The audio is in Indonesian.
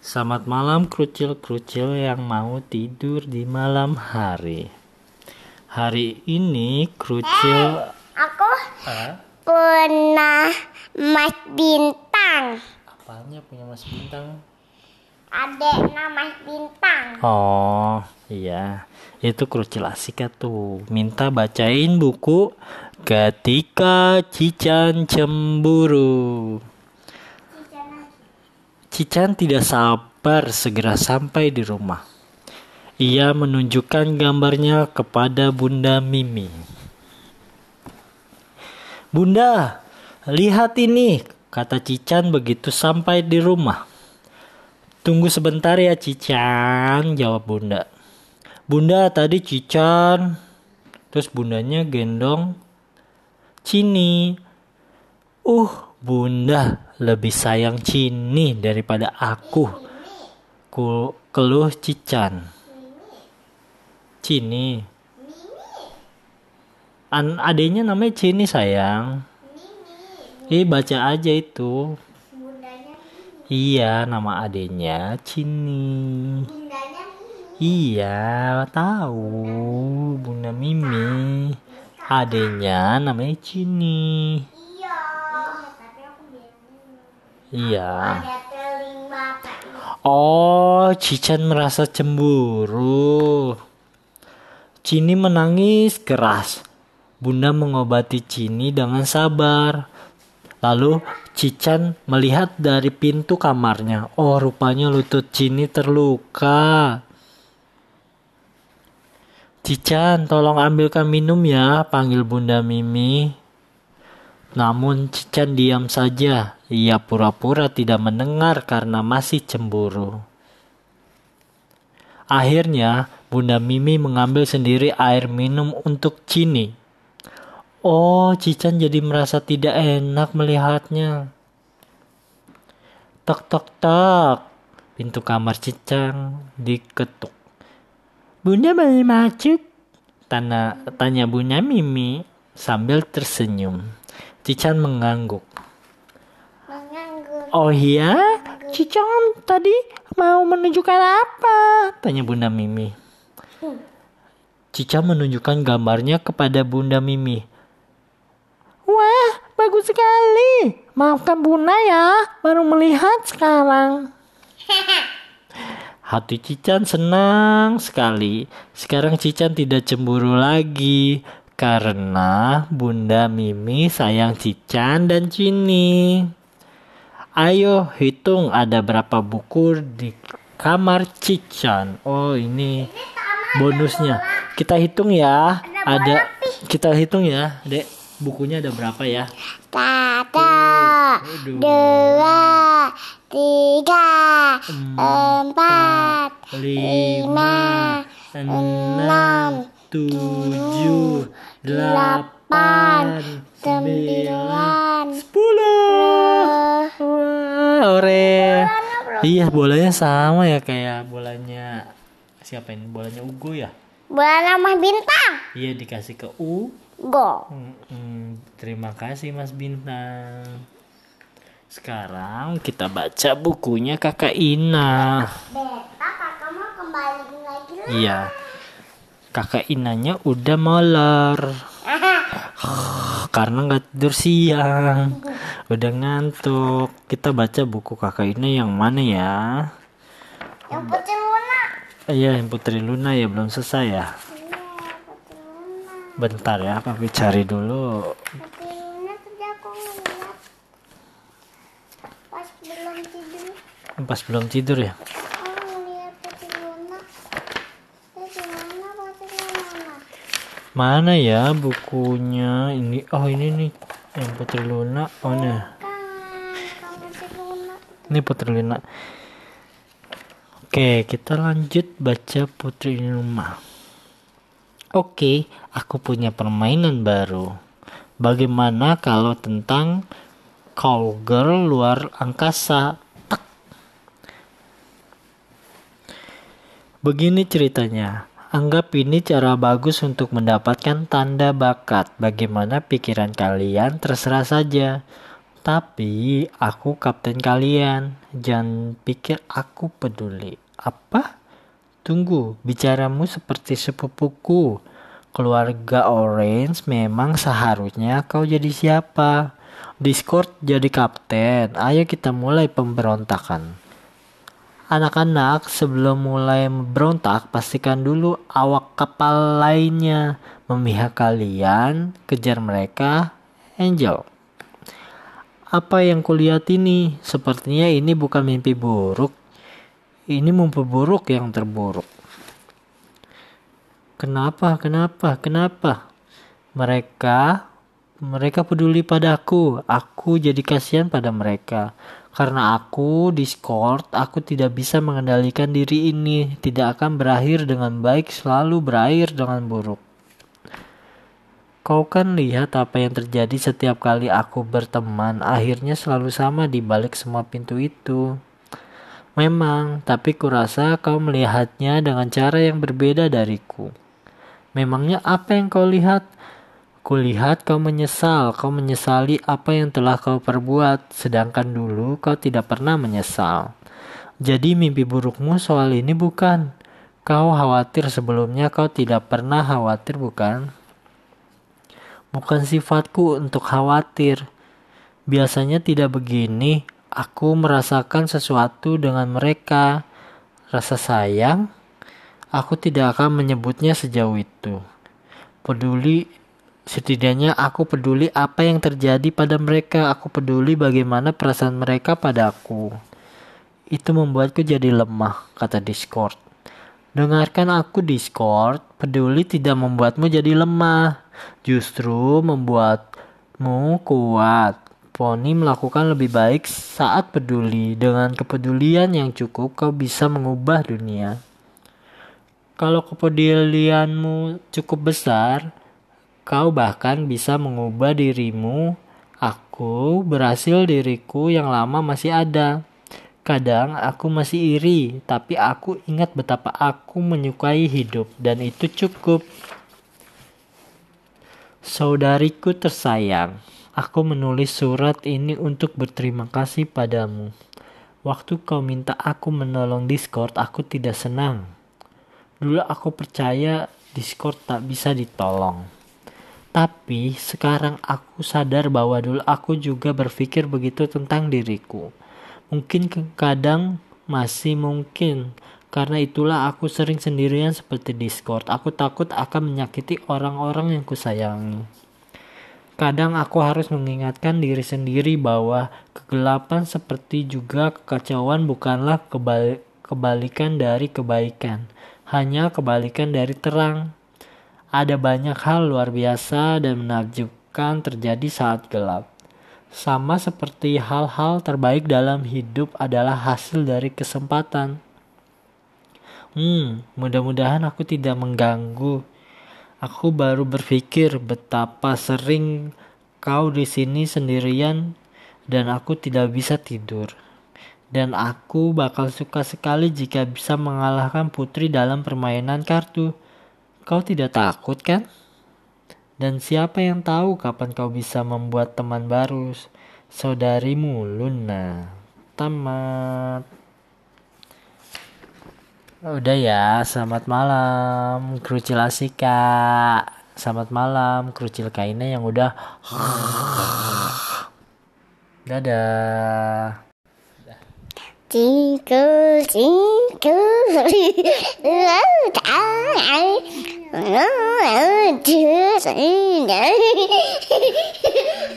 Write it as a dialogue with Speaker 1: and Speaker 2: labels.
Speaker 1: Selamat malam krucil-krucil yang mau tidur di malam hari. Hari ini krucil
Speaker 2: Aku
Speaker 1: ah,
Speaker 2: pernah Mas Bintang.
Speaker 1: apanya punya Mas Bintang?
Speaker 2: Adeknya Mas Bintang.
Speaker 1: Oh, iya. Itu krucil asik ya tuh. Minta bacain buku Ketika Cican Cemburu. Cican tidak sabar segera sampai di rumah. Ia menunjukkan gambarnya kepada Bunda Mimi. Bunda, lihat ini, kata Cican begitu sampai di rumah. Tunggu sebentar ya Cican, jawab Bunda. Bunda tadi Cican. Terus bundanya gendong Cini. Uh, Bunda lebih sayang Cini daripada aku. Ku keluh Cican. Cini. An adenya namanya Cini sayang. Ih baca aja itu. Iya, nama adenya Cini. Iya, tahu Bunda Mimi. Adenya namanya Cini.
Speaker 2: Iya. Tapi aku bingung.
Speaker 1: Iya. Oh, Cican merasa cemburu. Cini menangis keras. Bunda mengobati Cini dengan sabar. Lalu Cican melihat dari pintu kamarnya. Oh, rupanya lutut Cini terluka. Cican, tolong ambilkan minum ya, panggil Bunda Mimi. Namun Cican diam saja. Ia pura-pura tidak mendengar karena masih cemburu. Akhirnya, Bunda Mimi mengambil sendiri air minum untuk Cini. Oh, Cican jadi merasa tidak enak melihatnya. Tok tok tok. Pintu kamar Cican diketuk. Bunda mau masuk? Tanya, tanya Bunda Mimi sambil tersenyum. Cican mengangguk. Oh iya? Cican tadi mau menunjukkan apa? Tanya Bunda Mimi. Cica menunjukkan gambarnya kepada Bunda Mimi. Wah, bagus sekali. Maafkan Bunda ya, baru melihat sekarang. Hati Cican senang sekali. Sekarang Cican tidak cemburu lagi karena Bunda Mimi sayang Cican dan Cini. Ayo hitung ada berapa buku di kamar Cican. Oh ini bonusnya. Kita hitung ya. Ada kita hitung ya, Dek. Bukunya ada berapa ya?
Speaker 2: Satu, dua, tiga,
Speaker 1: empat, lima, enam, tujuh, delapan, sembilan, Wah, ore. Iya, bolanya sama ya kayak bolanya siapa ini? Bolanya Ugo ya?
Speaker 2: Bulan nama bintang.
Speaker 1: Iya, dikasih ke U.
Speaker 2: Go.
Speaker 1: Mm-mm, terima kasih Mas Bintang. Sekarang kita baca bukunya Kakak Ina.
Speaker 2: Beta kakak mau kembali lagi lah.
Speaker 1: Iya. Kakak Inanya udah molor karena nggak tidur siang. Udah ngantuk. Kita baca buku Kakak Ina yang mana ya?
Speaker 2: Yang putih Luna.
Speaker 1: Iya, yang Putri Luna ya belum selesai ya.
Speaker 2: Iya.
Speaker 1: Bentar ya, papi cari dulu.
Speaker 2: Pas belum tidur.
Speaker 1: Pas belum tidur ya. Mana ya bukunya? Ini oh ini nih yang Putri Luna. Oh
Speaker 2: Luna.
Speaker 1: Ini Putri Luna. Oke, kita lanjut baca Putri Luna. Oke, aku punya permainan baru. Bagaimana kalau tentang cowgirl luar angkasa? Begini ceritanya. Anggap ini cara bagus untuk mendapatkan tanda bakat. Bagaimana pikiran kalian terserah saja. Tapi aku kapten kalian. Jangan pikir aku peduli. Apa? Tunggu, bicaramu seperti sepupuku. Keluarga Orange memang seharusnya kau jadi siapa? Discord jadi kapten. Ayo kita mulai pemberontakan. Anak-anak, sebelum mulai berontak, pastikan dulu awak kapal lainnya memihak kalian, kejar mereka, Angel. Apa yang kulihat ini? Sepertinya ini bukan mimpi buruk. Ini mimpi buruk yang terburuk. Kenapa? Kenapa? Kenapa? Mereka mereka peduli padaku. Aku jadi kasihan pada mereka. Karena aku Discord, aku tidak bisa mengendalikan diri ini. Tidak akan berakhir dengan baik, selalu berakhir dengan buruk. Kau kan lihat apa yang terjadi setiap kali aku berteman, akhirnya selalu sama di balik semua pintu itu. Memang, tapi kurasa kau melihatnya dengan cara yang berbeda dariku. Memangnya apa yang kau lihat? Kulihat kau menyesal, kau menyesali apa yang telah kau perbuat, sedangkan dulu kau tidak pernah menyesal. Jadi mimpi burukmu soal ini bukan. Kau khawatir sebelumnya kau tidak pernah khawatir bukan? Bukan sifatku untuk khawatir. Biasanya tidak begini. Aku merasakan sesuatu dengan mereka. Rasa sayang, aku tidak akan menyebutnya sejauh itu. Peduli, setidaknya aku peduli apa yang terjadi pada mereka. Aku peduli bagaimana perasaan mereka padaku. Itu membuatku jadi lemah, kata Discord. Dengarkan aku Discord, peduli tidak membuatmu jadi lemah justru membuatmu kuat. Poni melakukan lebih baik saat peduli. Dengan kepedulian yang cukup, kau bisa mengubah dunia. Kalau kepedulianmu cukup besar, kau bahkan bisa mengubah dirimu. Aku berhasil diriku yang lama masih ada. Kadang aku masih iri, tapi aku ingat betapa aku menyukai hidup, dan itu cukup. Saudariku tersayang, aku menulis surat ini untuk berterima kasih padamu. Waktu kau minta aku menolong Discord, aku tidak senang. Dulu aku percaya Discord tak bisa ditolong. Tapi sekarang aku sadar bahwa dulu aku juga berpikir begitu tentang diriku. Mungkin kadang masih mungkin karena itulah aku sering sendirian seperti Discord. Aku takut akan menyakiti orang-orang yang kusayangi. Kadang aku harus mengingatkan diri sendiri bahwa kegelapan seperti juga kekacauan bukanlah kebal kebalikan dari kebaikan, hanya kebalikan dari terang. Ada banyak hal luar biasa dan menakjubkan terjadi saat gelap. Sama seperti hal-hal terbaik dalam hidup adalah hasil dari kesempatan. Hmm, mudah-mudahan aku tidak mengganggu. Aku baru berpikir betapa sering kau di sini sendirian dan aku tidak bisa tidur. Dan aku bakal suka sekali jika bisa mengalahkan putri dalam permainan kartu. Kau tidak takut kan? Dan siapa yang tahu kapan kau bisa membuat teman baru? Saudarimu Luna. Tamat. Udah ya, selamat malam Krucil Asika Selamat malam Krucil Kaina yang udah Dadah
Speaker 2: 金ー金ー、我ーこー、うー、